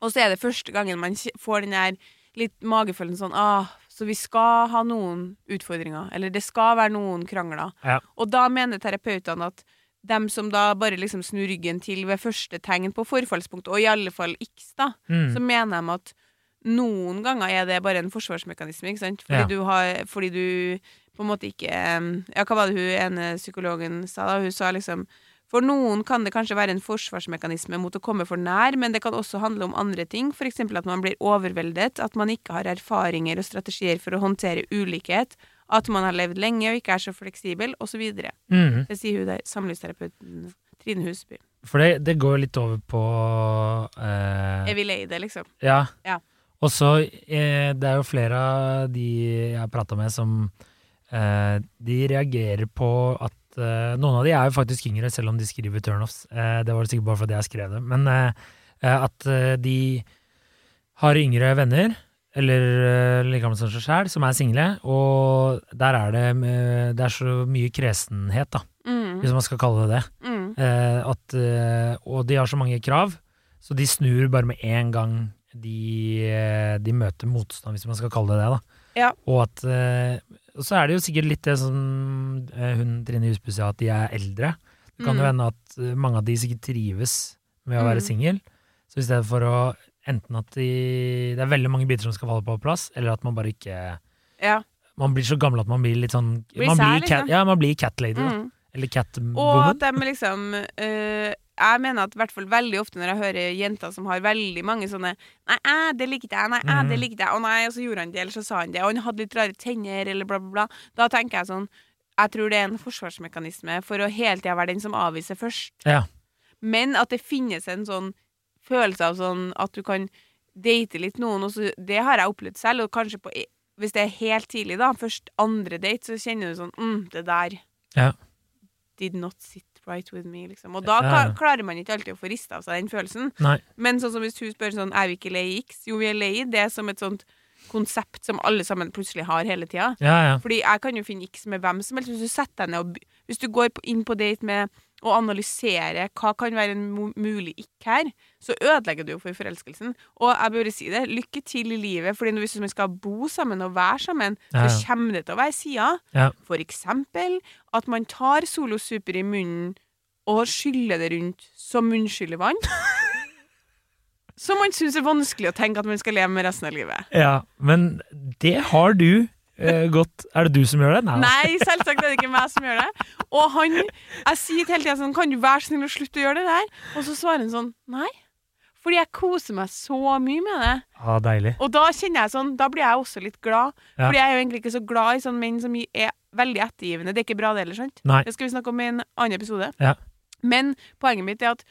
S2: Og så er det første gangen man får den der litt magefølelsen sånn ah, Så vi skal ha noen utfordringer, eller det skal være noen krangler. Og da mener terapeutene at dem som da bare liksom snur ryggen til ved første tegn på forfallspunkt, og i alle fall X, da,
S3: Mm.
S2: så mener de at noen ganger er det bare en forsvarsmekanisme, ikke sant? Fordi
S3: Ja.
S2: du har Fordi du på en måte ikke Ja, hva var det hun ene psykologen sa da? Hun sa liksom For noen kan det kanskje være en forsvarsmekanisme mot å komme for nær, men det kan også handle om andre ting, f.eks. at man blir overveldet, at man ikke har erfaringer og strategier for å håndtere ulikhet, at man har levd lenge og ikke er så fleksibel, osv. Det
S3: Mm.
S2: sier hun der, samlivsterapeuten Trine Husby.
S3: For det, det går litt over på eh,
S2: Er vi lei det, liksom?
S3: Ja.
S2: Ja.
S3: Og så eh, Det er jo flere av de jeg har prata med, som eh, De reagerer på at eh, Noen av de er jo faktisk yngre, selv om de skriver turnoffs. Eh, det var det sikkert bare fordi jeg skrev det. Men eh, at de har yngre venner, eller uh, like gamle som seg sjæl, som er single, og der er det eh, Det er så mye kresenhet, da,
S2: Mm.
S3: hvis man skal kalle det det.
S2: Mm.
S3: Eh, at, eh, og de har så mange krav, så de snur bare med en gang de, eh, de møter motstand, hvis man skal kalle det det. da.
S2: Ja.
S3: Og at eh, så er det jo sikkert litt det som eh, hun Trine Husby sa, at de er eldre. Det kan jo
S2: Mm.
S3: hende at eh, mange av de sikkert trives med å være
S2: Mm.
S3: singel. Så i stedet for å enten at de, det er veldig mange biter som skal falle på plass, eller at man bare ikke
S2: Ja.
S3: Man blir så gammel at man blir litt sånn
S2: Blir
S3: man
S2: sær,
S3: blir cat,
S2: liksom.
S3: Ja, man blir cat lady, da.
S2: Mm.
S3: Eller cat
S2: Og
S3: woman.
S2: at de liksom uh, Jeg mener at hvert fall veldig ofte når jeg hører jenter som har veldig mange sånne Nei, æ, det likte jeg. Nei, æ, det
S3: Mhm.
S2: likte jeg. Å nei, og så gjorde han det, eller så sa han det. Og han hadde litt rare tenner, eller bla, bla, bla. Da tenker jeg sånn Jeg tror det er en forsvarsmekanisme for å hele tida være den som avviser først.
S3: Ja.
S2: Men at det finnes en sånn følelse av sånn at du kan date litt noen, og så Det har jeg opplevd selv, og kanskje på Hvis det er helt tidlig, da, først andre date, så kjenner du sånn mm, Det der
S3: Ja.
S2: did not sit right with me, liksom. Og da
S3: Ja,
S2: klarer man ikke alltid å få rista av seg den følelsen.
S3: Nei.
S2: Men sånn som hvis hun spør sånn Er vi ikke lei X? Jo, vi er lei det som et sånt konsept som alle sammen plutselig har hele tida.
S3: Ja, ja.
S2: Fordi jeg kan jo finne X med hvem som helst. Hvis du setter deg ned og Hvis du går inn på date med å analysere hva kan være en mulig ikke her, så ødelegger du jo for forelskelsen. Og jeg bør si det, lykke til i livet, Fordi hvis man skal bo sammen og være sammen,
S3: ja.
S2: så kommer det til å være sider.
S3: Ja.
S2: For eksempel at man tar Solo Super i munnen og skyller det rundt som munnskyllevann. [LAUGHS] Som man syns er vanskelig å tenke at man skal leve med resten av livet.
S3: ja. Men det har du eh, godt Er det du som gjør det? Nei.
S2: Nei, selvsagt er det ikke meg som gjør det. Og han Jeg sier hele tida sånn Kan du være snill å slutte å gjøre det der? Og så svarer han sånn Nei. Fordi jeg koser meg så mye med det.
S3: Ja, deilig.
S2: Og da kjenner jeg sånn Da blir jeg også litt glad.
S3: Ja.
S2: Fordi jeg er jo egentlig ikke så glad i sånne menn som er veldig ettergivende. Det er ikke bra, det heller, sant?
S3: Nei.
S2: Det skal vi snakke om i en annen episode.
S3: Ja.
S2: Men poenget mitt er at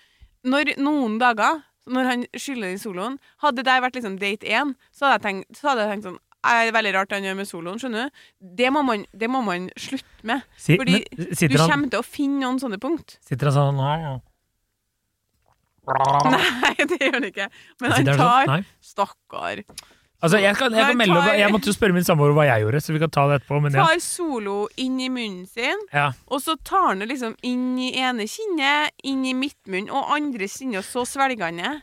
S2: når noen dager, når han skyller den soloen Hadde det vært liksom date én, så hadde jeg tenkt, så hadde jeg tenkt sånn er veldig rart han gjør med soloen, skjønner du? Det må man, det må man slutte med.
S3: Si,
S2: Fordi
S3: men,
S2: Du
S3: han,
S2: kommer til å finne noen sånne punkt.
S3: sitter han sånn Nei, ja. [LAUGHS]
S2: Nei, det gjør han ikke. Men han
S3: tar sånn?
S2: tar
S3: Nei.
S2: Stakkar.
S3: Altså, jeg, kan, jeg, kan melde, jeg måtte jo spørre min samboer hva jeg gjorde, så vi kan ta det etterpå. Men ja.
S2: Tar solo inn i munnen sin,
S3: ja.
S2: og så tar han det liksom inn i ene kinnet, inn i midtmunnen og andre kinnet, og så svelger han det.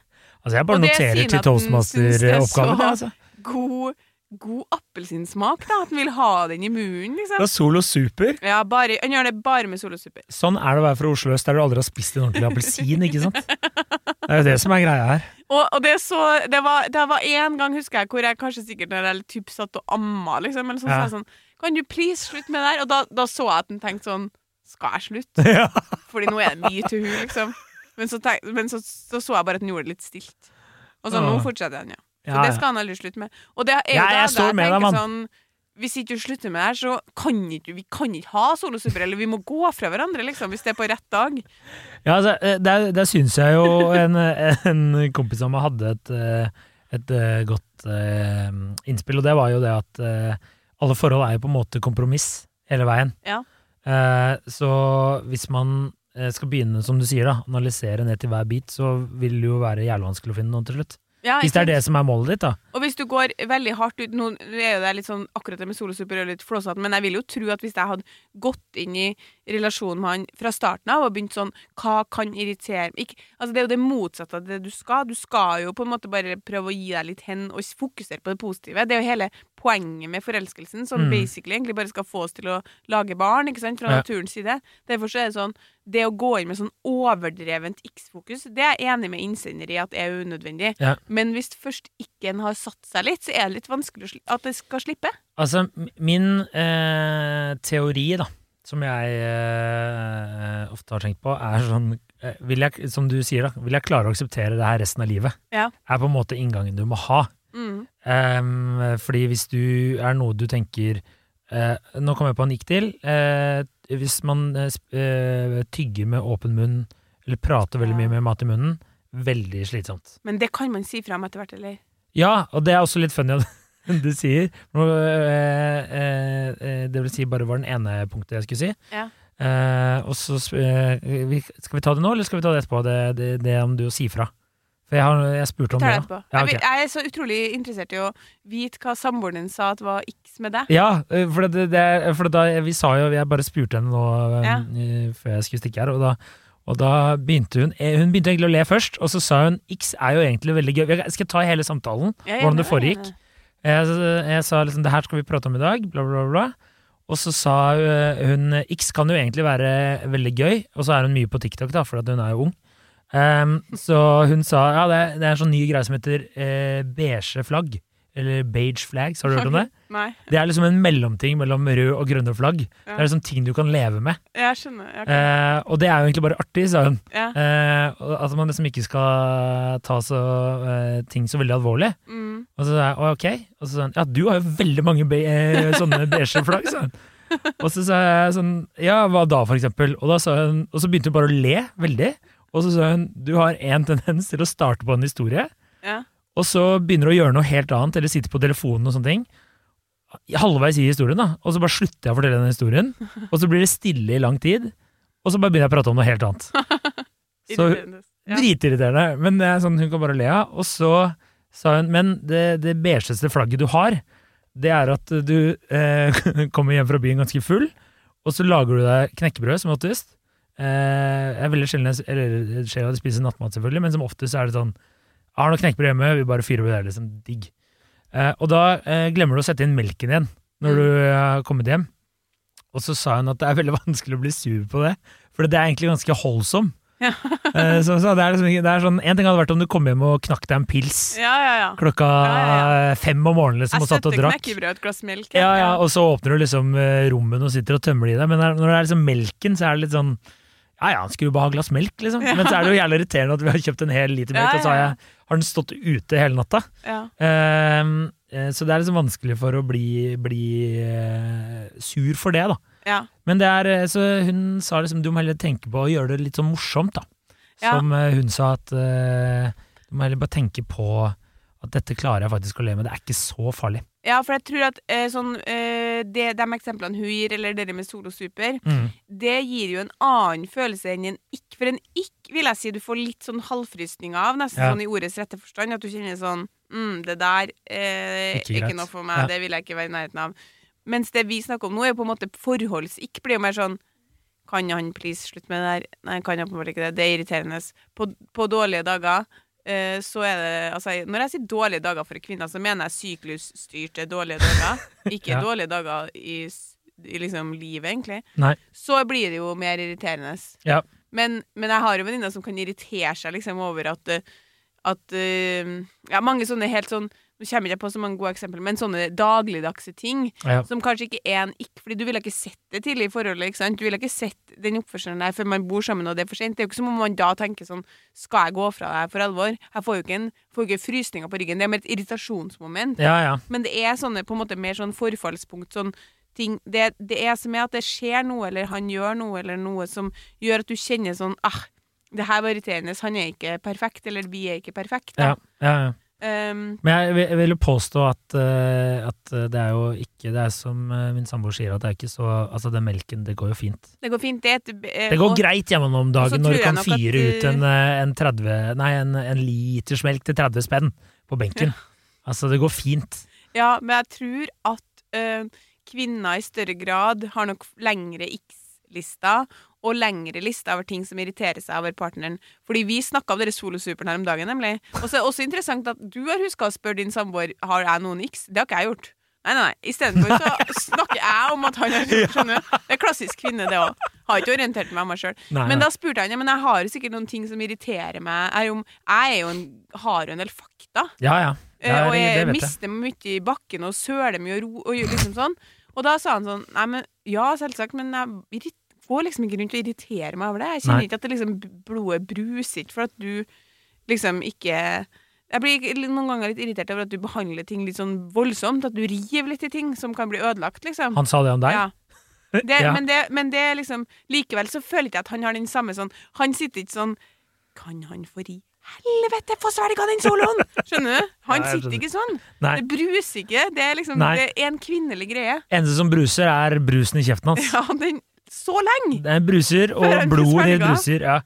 S3: Altså, jeg bare noterer til
S2: syns det er
S3: toastmaster-oppgaven.
S2: så-
S3: Altså.
S2: God, god appelsinsmak, da. At han vil ha den i munnen, liksom.
S3: Det er Solo Super.
S2: Ja, bare, han gjør det bare med Solo Super.
S3: Sånn er det å være fra Oslo øst, der du aldri har spist en ordentlig appelsin. ikke sant? Det er jo det som er greia her.
S2: Og, og det, så, det, var, det var en gang, husker jeg, hvor jeg kanskje sikkert når jeg typ satt og amma, liksom, eller sånn,
S3: Ja.
S2: så sånn Kan du please slutte med det der? Og da, da så jeg at han tenkte sånn Skal jeg slutte? [LAUGHS]
S3: ja.
S2: Fordi nå er det mye til hun, liksom. Men så, tenk, men så, så så jeg bare at han gjorde det litt stilt. Og så nå fortsetter han, ja. Så
S3: Ja,
S2: det skal han aldri slutte med. Og det er jo
S3: Ja,
S2: da
S3: jeg
S2: det
S3: står med deg,
S2: tenker
S3: mann.
S2: Sånn, hvis ikke du slutter med det her, så kan ikke vi kan ikke ha solosuper, eller vi må gå fra hverandre, liksom, hvis det er på rett dag.
S3: Ja, altså, eh, der, der syns jeg jo en, en kompis av meg hadde et, eh, et eh, godt uh, innspill, og det var jo det at uh, alle forhold er jo på en måte kompromiss hele veien.
S2: Ja.
S3: Uh, Så hvis man eh, skal begynne, som du sier, da, analysere ned til hver bit, så vil det jo være jævlig vanskelig å finne noen til slutt.
S2: Ja,
S3: Hvis det er det som er målet ditt, da.
S2: Og hvis du går veldig hardt ut Nå er jo det litt sånn akkurat det med solosuper og litt flåsete, men jeg vil jo tro at hvis jeg hadde gått inn i relasjonen med han fra starten av og begynt sånn Hva kan irritere meg? Altså Det er jo det motsatte av det du skal. Du skal jo på en måte bare prøve å gi deg litt hen og fokusere på det positive. Det er jo hele poenget med forelskelsen, som
S3: Mm.
S2: basically egentlig bare skal få oss til å lage barn, ikke sant, fra
S3: Ja.
S2: naturens side. Derfor så er det sånn Det å gå inn med sånn overdrevent X-fokus, det er jeg enig med innsender i at er unødvendig.
S3: Ja.
S2: Men hvis først ikke en har satt seg litt, så er det litt vanskelig at det skal slippe.
S3: Altså, min eh, teori, da, som jeg eh, ofte har tenkt på, er sånn eh, jeg, Som du sier, da, vil jeg klare å akseptere det her resten av livet?
S2: Ja.
S3: Er på en måte inngangen du må ha.
S2: Mm.
S3: Um, fordi hvis du er noe du tenker uh, Nå kommer jeg på en nikk til. Uh, hvis man uh, tygger med åpen munn, eller prater veldig mye med mat i munnen, veldig slitsomt.
S2: Men det kan man si fra om etter hvert, eller?
S3: Ja, og det er også litt funny at [LAUGHS] du sier. Det vil si bare var den ene punktet jeg skulle si.
S2: Ja.
S3: Og så Skal vi ta det nå, eller skal vi ta det etterpå? Det, det, det om du sier fra. For jeg, har, jeg spurte om det. ja. Ja,
S2: okay. jeg er så utrolig interessert i å vite hva samboeren din sa at var x med deg.
S3: Ja, for, det, det, for da, vi sa jo Jeg bare spurte henne nå
S2: Ja.
S3: før jeg skulle stikke her, og da, og da begynte hun eh, Hun begynte egentlig å le først, og så sa hun X er jo egentlig veldig gøy. Jeg skal ta hele samtalen, hvordan det foregikk.
S2: jeg.
S3: Jeg, sa liksom det her skal vi prate om i dag, bla, bla, bla. Og så sa hun X kan jo egentlig være veldig gøy, og så er hun mye på TikTok, da, for hun er jo ung. Ehm, så hun sa ja, det, det er en sånn ny greie som heter eh, beige flagg. Eller beige flags, har du hørt om det? [LAUGHS]
S2: Nei.
S3: Det er liksom en mellomting mellom rød og grønne flagg. Det er liksom ting du kan leve med.
S2: Jeg skjønner. Jeg,
S3: Eh, og det er jo egentlig bare artig, sa hun.
S2: ja.
S3: Eh, at man liksom ikke skal ta så, eh, ting så veldig alvorlig.
S2: Mm.
S3: Og så sa jeg ok. Og så sa hun ja, du har jo veldig mange be eh, sånne [LAUGHS] beige flagg, sa hun. Og så sa jeg sånn ja, hva da, for eksempel? Og, da hun, og så begynte hun bare å le veldig. Og så sa hun du har én tendens til å starte på en historie,
S2: ja.
S3: og så begynner du å gjøre noe helt annet, eller sitte på telefonen og sånne ting. Halvveis i historien, da. Og så bare slutter jeg å fortelle den historien. Og så blir det stille i lang tid, og så bare begynner jeg å prate om noe helt annet. [LAUGHS] Så. Dritirriterende, men det er sånn hun kan bare le av. Og så sa hun men det, det beigeste flagget du har, det er at du eh, [LAUGHS] kommer hjem fra byen ganske full, og så lager du deg knekkebrød som oftest. Eh, jeg er veldig sjelden jeg- spiser nattmat, selvfølgelig, men som oftest er det sånn Jeg har noe knekkebrød hjemme, vi bare fyrer over det, liksom digg. Eh, og da eh, glemmer du å sette inn melken igjen når du eh, har kommet hjem. Og så sa hun at det er veldig [LAUGHS] vanskelig å bli sur på det, for det er egentlig ganske holdsom.
S2: Ja. [LAUGHS]
S3: Så, så det er liksom, det er sånn, En ting hadde vært om du kom hjem og knakk deg en pils
S2: ja, ja, ja.
S3: klokka fem om morgenen liksom, og satt og drakk.
S2: knekkebrød et glass melk.
S3: Ja, ja, Og så åpner du liksom rommet og sitter og tømmer det i deg. Men når det er liksom melken, så er det litt sånn Ja ja, han skulle jo bare ha glass melk, liksom. [LAUGHS]
S2: Ja.
S3: Men så er det jo jævlig irriterende at vi har kjøpt en hel liter melk, og så har, jeg, har den stått ute hele natta.
S2: ja.
S3: Eh, så det er liksom vanskelig for å bli, bli uh, sur for det, da.
S2: ja.
S3: Men det er, eh, så hun sa liksom du må heller tenke på å gjøre det litt sånn morsomt, da. Som ja. hun sa at uh, du må heller bare tenke på at dette klarer jeg faktisk å leve med. Det er ikke så farlig.
S2: Ja, for jeg tror at eh, sånn, eh, det, de eksemplene hun gir, eller det med solosuper,
S3: Mm.
S2: det gir jo en annen følelse enn en ikk. For en ikk vil jeg si du får litt sånn halvfrysninger av, nesten
S3: Ja.
S2: sånn i ordets rette forstand. At du kjenner sånn mm, Det der eh,
S3: Ikke
S2: ikke noe for meg,
S3: Ja.
S2: det vil jeg ikke være i nærheten av. Mens det vi snakker om nå, er jo på en måte forholds-ikk. Blir jo mer sånn Kan han please slutte med det der? Nei, kan han på en måte ikke det. Det er irriterende. På, på dårlige dager så er det Altså, når jeg sier dårlige dager for kvinner, så mener jeg syklusstyrte dårlige dager. [LAUGHS] Ikke
S3: Ja.
S2: dårlige dager i, i liksom livet, egentlig
S3: Nei.
S2: så blir det jo mer irriterende.
S3: Ja.
S2: Men, men jeg har jo venninner som kan irritere seg liksom over at, eh, at eh, Ja, mange sånne helt sånn Nå kommer jeg ikke på så mange gode eksempler, men sånne dagligdagse ting
S3: Ja.
S2: som kanskje ikke er en ikk, fordi du ville ikke sett det tidlig i forholdet. ikke sant? Du ville ikke sett den oppførselen der før man bor sammen og det er for sent. Det er jo ikke som om man da tenker sånn Skal jeg gå fra deg for alvor? Jeg får jo ikke, en, får ikke frysninger på ryggen. Det er mer et irritasjonsmoment.
S3: Ja, ja.
S2: Men det er sånne på en måte mer sånn forfallspunkt. Sånn ting det, det er som er at det skjer noe, eller han gjør noe, eller noe som gjør at du kjenner sånn ah, det her var irriterende. Han er ikke perfekt, eller vi er ikke perfekte.
S3: ja, ja, ja.
S2: Um,
S3: Men jeg, vil- jeg vil påstå at, uh, at det er jo ikke Det er som eh, min samboer sier, at det er ikke så Altså, den melken, det går jo fint.
S2: det går fint. Det, et, eh,
S3: Det går
S2: og-
S3: greit hjemme om dagen når du kan fyre ut en, en 30 Nei, en, en liters melk til 30 spenn på benken. Altså, det går fint.
S2: Ja, men jeg tror at eh, kvinner i større grad har nok lengre X-lister og lengre liste over ting som irriterer seg over partneren. Fordi vi snakka om dere solosuperen her om dagen, nemlig. Og så er det også interessant at du har huska å spørre din samboer har jeg noen X. Det har ikke jeg gjort. Nei, nei, nei. Istedenfor så [LAUGHS] snakker jeg om at han har skjønner? Det er klassisk kvinne, det òg. Har ikke orientert meg om meg sjøl. Men da spurte han ja, men jeg har jo sikkert noen ting som irriterer meg. Er jo, jeg er jo en, har jo en del fakta.
S3: Ja, ja.
S2: Er,
S3: ja
S2: og jeg mister mye i bakken og søler mye og, ro, og liksom sånn. Og da sa han sånn Nei, men ja, selvsagt, men jeg går liksom ikke rundt å irritere meg over det. Jeg kjenner
S3: Nei.
S2: ikke at det liksom blodet bruser ikke for at du liksom ikke Jeg blir noen ganger litt irritert over at du behandler ting litt sånn voldsomt. At du river litt i ting som kan bli ødelagt, liksom.
S3: Han sa det om deg?
S2: Ja. Det, [LAUGHS]
S3: Ja.
S2: men, det, men det liksom Likevel så føler ikke jeg at han har den samme sånn Han sitter ikke sånn Kan han få ri? helvete få svelga den soloen? [LAUGHS] Skjønner du? Han
S3: Nei,
S2: sitter ikke sånn.
S3: Nei.
S2: Det bruser ikke. Det er liksom Det er en kvinnelig greie.
S3: Eneste som bruser, er brusen i kjeften hans. [LAUGHS]
S2: Ja, den Så lenge!
S3: Det er bruser, og blod
S2: i
S3: bruser. Ja.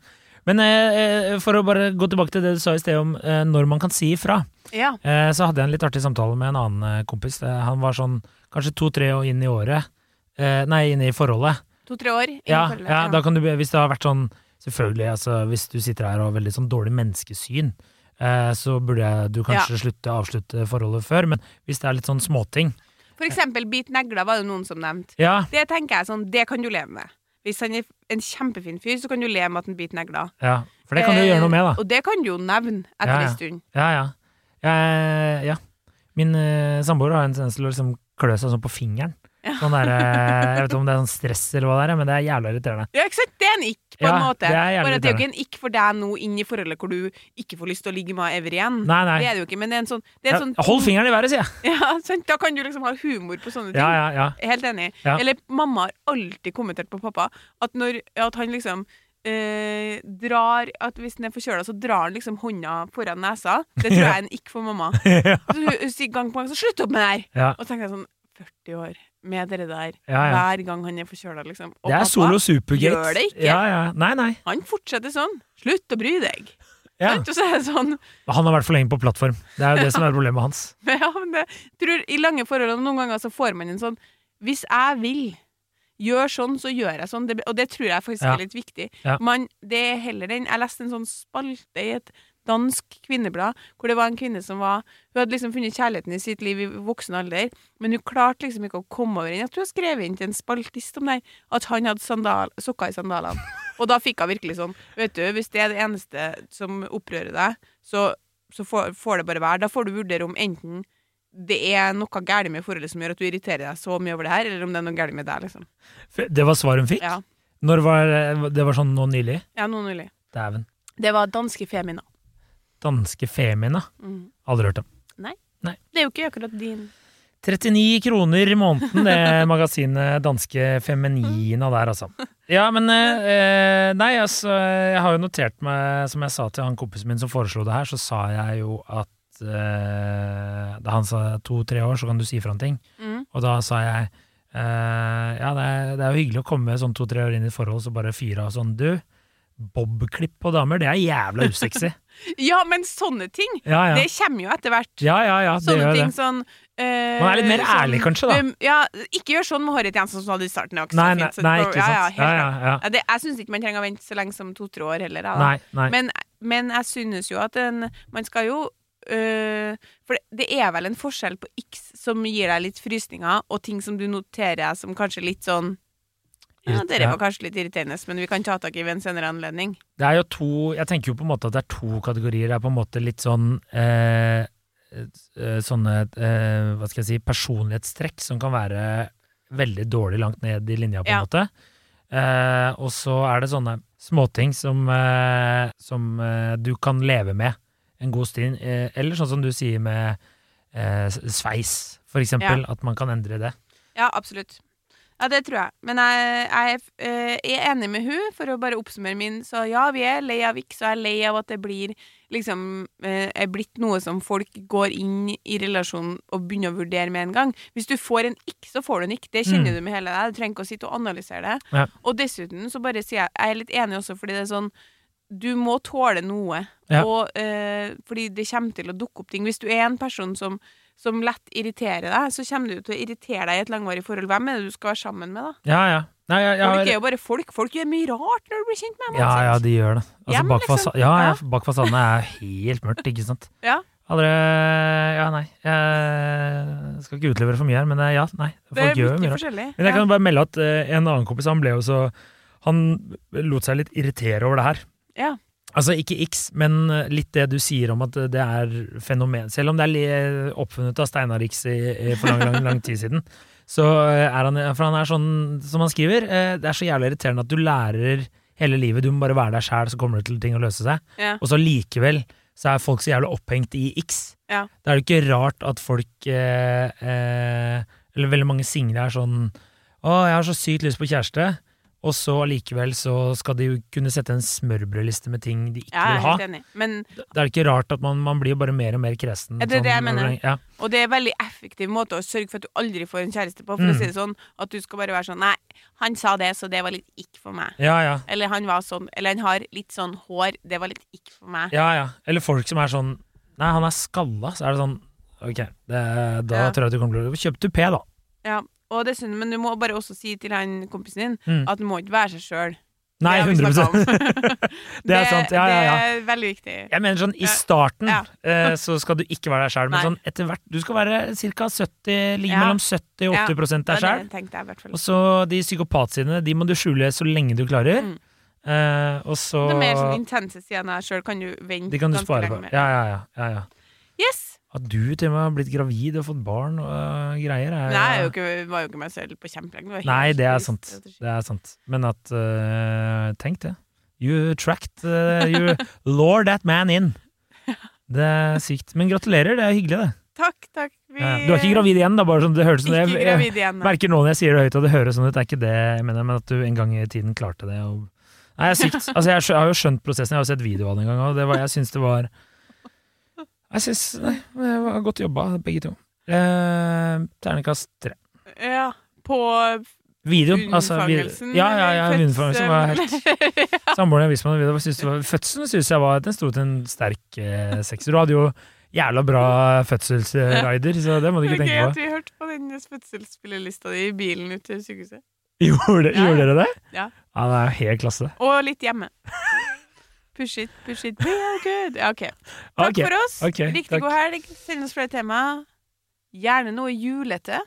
S3: Men eh, eh, for å bare gå tilbake til det du sa i sted om eh, når man kan si ifra,
S2: Ja.
S3: eh, så hadde jeg en litt artig samtale med en annen eh, kompis. Eh, han var sånn kanskje to-tre år inn i året. Eh, nei, inn i forholdet.
S2: To-tre år. inn i
S3: Ja,
S2: forholdet,
S3: ja, da kan du, hvis det har vært sånn Selvfølgelig, altså, hvis du sitter her og har veldig sånn dårlig menneskesyn, eh, så burde jeg, du kanskje slutte avslutte forholdet før, men hvis det er litt sånn småting
S2: For eksempel bit negler var det noen som nevnte.
S3: Ja,
S2: Det tenker jeg sånn, det kan du leve med. Hvis han er en kjempefin fyr, så kan du leve med at han biter negler.
S3: ja. For det kan du gjøre noe med, da.
S2: Og det kan du jo nevne etter
S3: Ja, ja.
S2: en stund.
S3: Ja, ja. Jeg, ja. Min uh, samboer har en tendens til å liksom klø seg sånn på fingeren. Sånn der, eh, jeg vet ikke om det er sånn stress eller hva det er, men det er jævla irriterende.
S2: Ja, ikke sant? Det er en ikk, på
S3: Ja,
S2: en måte.
S3: det er
S2: Bare at det er jo ikke en ikk for deg nå inn i forholdet hvor du ikke får lyst til å ligge med ever igjen.
S3: Nei, nei.
S2: Det er det jo ikke, men det er en sånn, det er en sånn
S3: hold fingeren i været, sier jeg! [LAUGHS]
S2: Ja, sant? Da kan du liksom ha humor på sånne ting.
S3: Ja, ja.
S2: Helt enig. Eller mamma har alltid kommentert på pappa at når at han liksom eh, drar At hvis den er forkjøla, så drar han liksom hånda foran nesa. Det tror jeg er en ikk for mamma. [LAUGHS] Så hun, hun sier gang på gang så 'slutt opp med det her'! Og så tenker jeg sånn 40 år med det der
S3: Ja, ja.
S2: hver gang han er forkjøla, liksom. Og
S3: Det er Solo Supergate.
S2: gjør det ikke.
S3: Ja, ja. Nei, nei.
S2: Han fortsetter sånn. Slutt å bry deg!
S3: Ja.
S2: Sant? Så sånn
S3: Han har vært for lenge på plattform. Det er jo det som er problemet hans. [LAUGHS]
S2: Ja, men det, tror I lange forhold noen ganger så får man en sånn Hvis jeg vil gjøre sånn, så gjør jeg sånn. Det, og det tror jeg faktisk
S3: Ja.
S2: er litt viktig.
S3: Ja.
S2: Man, det er heller den Jeg leste en sånn spalte i et dansk kvinneblad hvor det var en kvinne som var Hun hadde liksom funnet kjærligheten i sitt liv i voksen alder, men hun klarte liksom ikke å komme over den. Jeg tror hun skrev inn til en spaltist om det, at han hadde sandal, sokker i sandalene. [LAUGHS] Og da fikk hun virkelig sånn Vet du, hvis det er det eneste som opprører deg, så, så får, får det bare være. Da får du vurdere om enten det er noe galt med forholdet som gjør at du irriterer deg så mye over det her, eller om det er noe galt med deg, liksom.
S3: Det var svaret hun fikk?
S2: Ja,
S3: Når var Det var sånn nå nylig?
S2: ja nå nylig.
S3: Dæven.
S2: Det var danske Femina.
S3: Danske Femina.
S2: Mm.
S3: Aldri hørt om.
S2: Det er jo ikke akkurat din
S3: 39 kroner i måneden, det magasinet Danske Feminina der, altså. Ja, men eh, Nei, altså, jeg har jo notert meg, som jeg sa til han kompisen min som foreslo det her, så sa jeg jo at eh, Da han sa to-tre år, så kan du si fra om ting.
S2: mm.
S3: Og da sa jeg eh, ja, det er, det er jo hyggelig å komme sånn to-tre år inn i et forhold så bare fyre av sånn Du, bobklipp på damer, det er jævla usexy. [LAUGHS]
S2: Ja, men sånne ting,
S3: Ja, ja.
S2: det kommer jo etter hvert.
S3: Ja, ja, ja, det
S2: Sånne
S3: gjør
S2: ting
S3: det.
S2: sånn eh,
S3: Man er litt mer ærlig, kanskje, da.
S2: um, Ja, ikke gjør sånn med Harriet Jensen som du hadde i starten. Også,
S3: Nei, nei, nei, ikke sant.
S2: Ja,
S3: Ja, ja, ja.
S2: Ja, det, jeg syns ikke man trenger å vente så lenge som to-tre år heller. Da.
S3: Nei, nei.
S2: Men, men jeg synes jo at en, man skal jo Uh, For det, det er vel en forskjell på X som gir deg litt frysninger, og ting som du noterer som kanskje litt sånn ja, Dere var kanskje litt irriterende, men vi kan ta tak i ved en senere anledning.
S3: Det er jo to Jeg tenker jo på en måte at det er to kategorier. Det er på en måte litt sånn eh, eh, Sånne eh, hva skal jeg si personlighetstrekk som kan være veldig dårlig langt ned i linja, på en
S2: Ja.
S3: måte. Eh, og så er det sånne småting som, eh, som eh, du kan leve med en god stund. Eller sånn som du sier med sveis, for eksempel. At man kan endre det.
S2: Ja, absolutt. Ja, det tror jeg. Men jeg, jeg er, øh, er enig med hun, for å bare oppsummere min. Så ja, vi er lei av Vix, og jeg er lei av at det blir liksom øh, er blitt noe som folk går inn i relasjonen og begynner å vurdere med en gang. Hvis du får en ikk, så får du en ikk. Det kjenner
S3: Mm.
S2: du med hele deg. Du trenger ikke å sitte og analysere det.
S3: Ja.
S2: Og dessuten så bare sier jeg Jeg er litt enig også, fordi det er sånn du må tåle noe.
S3: Ja.
S2: Og, eh, fordi det kommer til å dukke opp ting. Hvis du er en person som, som lett irriterer deg, så kommer du til å irritere deg i et langvarig forhold. Hvem er det du skal være sammen med, da?
S3: Ja, ja. Nei, jeg, jeg
S2: Folk er jo bare folk. Folk gjør mye rart når du blir kjent med dem.
S3: ja, ja, de gjør det. Altså,
S2: Hjem,
S3: bak,
S2: liksom.
S3: fasa ja, ja, bak fasaden er helt mørkt, ikke sant. [LAUGHS]
S2: Ja.
S3: Aldri Ja, nei. Jeg skal ikke utlevere for mye her, men eh, ja, nei. Folk gjør
S2: mye
S3: rart. Men jeg kan bare melde at eh, en annen kompis han ble jo så Han lot seg litt irritere over det her.
S2: Ja.
S3: Altså ikke X, men eh, litt det du sier om at det er fenomen. Selv om det er oppfunnet av Steinar X i, i, for lang, lang, lang tid siden. Så eh, er han For han er sånn, som han skriver, eh, det er så jævlig irriterende at du lærer hele livet. Du må bare være deg sjæl, så kommer det til ting å løse seg.
S2: Ja.
S3: Og så likevel så er folk så jævlig opphengt i X.
S2: Ja.
S3: Da er det ikke rart at folk eh, eh, Eller veldig mange single er sånn Å, jeg har så sykt lyst på kjæreste. Og så allikevel så skal de jo kunne sette en smørbrødliste med ting de ikke
S2: Ja,
S3: vil ha.
S2: helt enig. Men,
S3: det er ikke rart at man, man blir bare mer og mer kresen.
S2: Er det er det jeg
S3: sånn,
S2: mener.
S3: Ja.
S2: og det er en veldig effektiv måte å sørge for at du aldri får en kjæreste på. For
S3: Mm.
S2: å si det sånn, at du skal bare være sånn Nei, han sa det, så det var litt ikke for meg.
S3: ja, ja.
S2: Eller han var sånn Eller han har litt sånn hår, det var litt ikke for meg.
S3: Ja, ja. Eller folk som er sånn Nei, han er skalla. Så er det sånn Ok, det, da tror jeg at du kommer til å Kjøp tupé, da.
S2: Ja. Og det er synd, men du må bare også si til han kompisen din
S3: Mm.
S2: at du må ikke være seg sjøl.
S3: Nei, 100% [LAUGHS] Det er sant. Ja, ja, ja.
S2: Det er veldig viktig.
S3: Jeg mener sånn, I starten
S2: Ja. [LAUGHS]
S3: eh, så skal du ikke være deg sjæl, men sånn etter hvert Du skal være ca. 70 Ligge mellom 70 og 80
S2: Ja,
S3: deg sjæl. Og så de psykopatsidene, de må du skjule så lenge du klarer.
S2: Mm.
S3: Eh, og så
S2: er mer sånn intense siden deg sjøl kan du vente
S3: De kan du
S2: ganske
S3: spare
S2: lenge
S3: på.
S2: med.
S3: Ja, ja, ja. ja, ja. At du til og med har blitt gravid og fått barn og uh, greier er
S2: Nei, jeg jo ikke, var jo ikke meg selv på kjempelenge.
S3: Nei, det er sant. Det er sant. Men at uh, Tenk det. You tracked uh, You [LAUGHS] lured that man in. Det er sykt. Men gratulerer, det er hyggelig, det.
S2: Takk, takk. Vi,
S3: Ja. Du er ikke gravid igjen, da? Bare sånn, det høres sånn
S2: Ikke
S3: jeg, jeg
S2: igjen.
S3: merker nå når jeg sier det høyt, og det høres sånn ut. Det er ikke det jeg mener, men at du en gang i tiden klarte det. Og... Nei, jeg er sykt. Altså, jeg, jeg har jo skjønt prosessen, jeg har jo sett video av det en gang, og det var, jeg syns det var Jeg syns Nei, det var godt jobba, begge to. Eh, Ternekast tre.
S2: Ja, på
S3: Videoen, altså
S2: unnfangelsen.
S3: Ja, ja, ja. Unnfangelsen var helt
S2: fødselen. [LAUGHS]
S3: Samboeren jeg meg det, synes var, Fødselen syns jeg var Den sto til en sterk eh, sekser. Du hadde jo jævla bra fødselsrider, så det må du ikke tenke på.
S2: vi hørte på den fødselsspillerlista di i bilen ut til sykehuset.
S3: Gjorde,
S2: Ja,
S3: gjorde dere det?
S2: Ja.
S3: ja det er helt klasse.
S2: Og litt hjemme. Push it, push it, we are good. Ja, ok. Takk
S3: okay.
S2: for oss.
S3: Okay,
S2: Riktig
S3: takk.
S2: god helg. Send oss flere tema. Gjerne noe julete.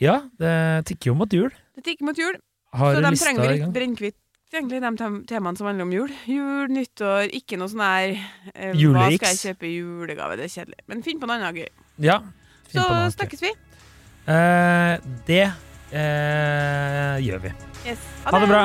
S3: Ja, det tikker jo mot jul.
S2: Det tikker mot jul,
S3: Har
S2: så de trenger vi litt brennkvitt. Egentlig de tem- temaene som handler om jul. Jul, nyttår, ikke noe sånn her eh, Hva skal jeg kjøpe i julegave? Det er kjedelig. Men finn på noe annet gøy.
S3: Ja.
S2: Så snakkes vi.
S3: Uh, det uh, gjør vi.
S2: Yes.
S3: Ha det bra.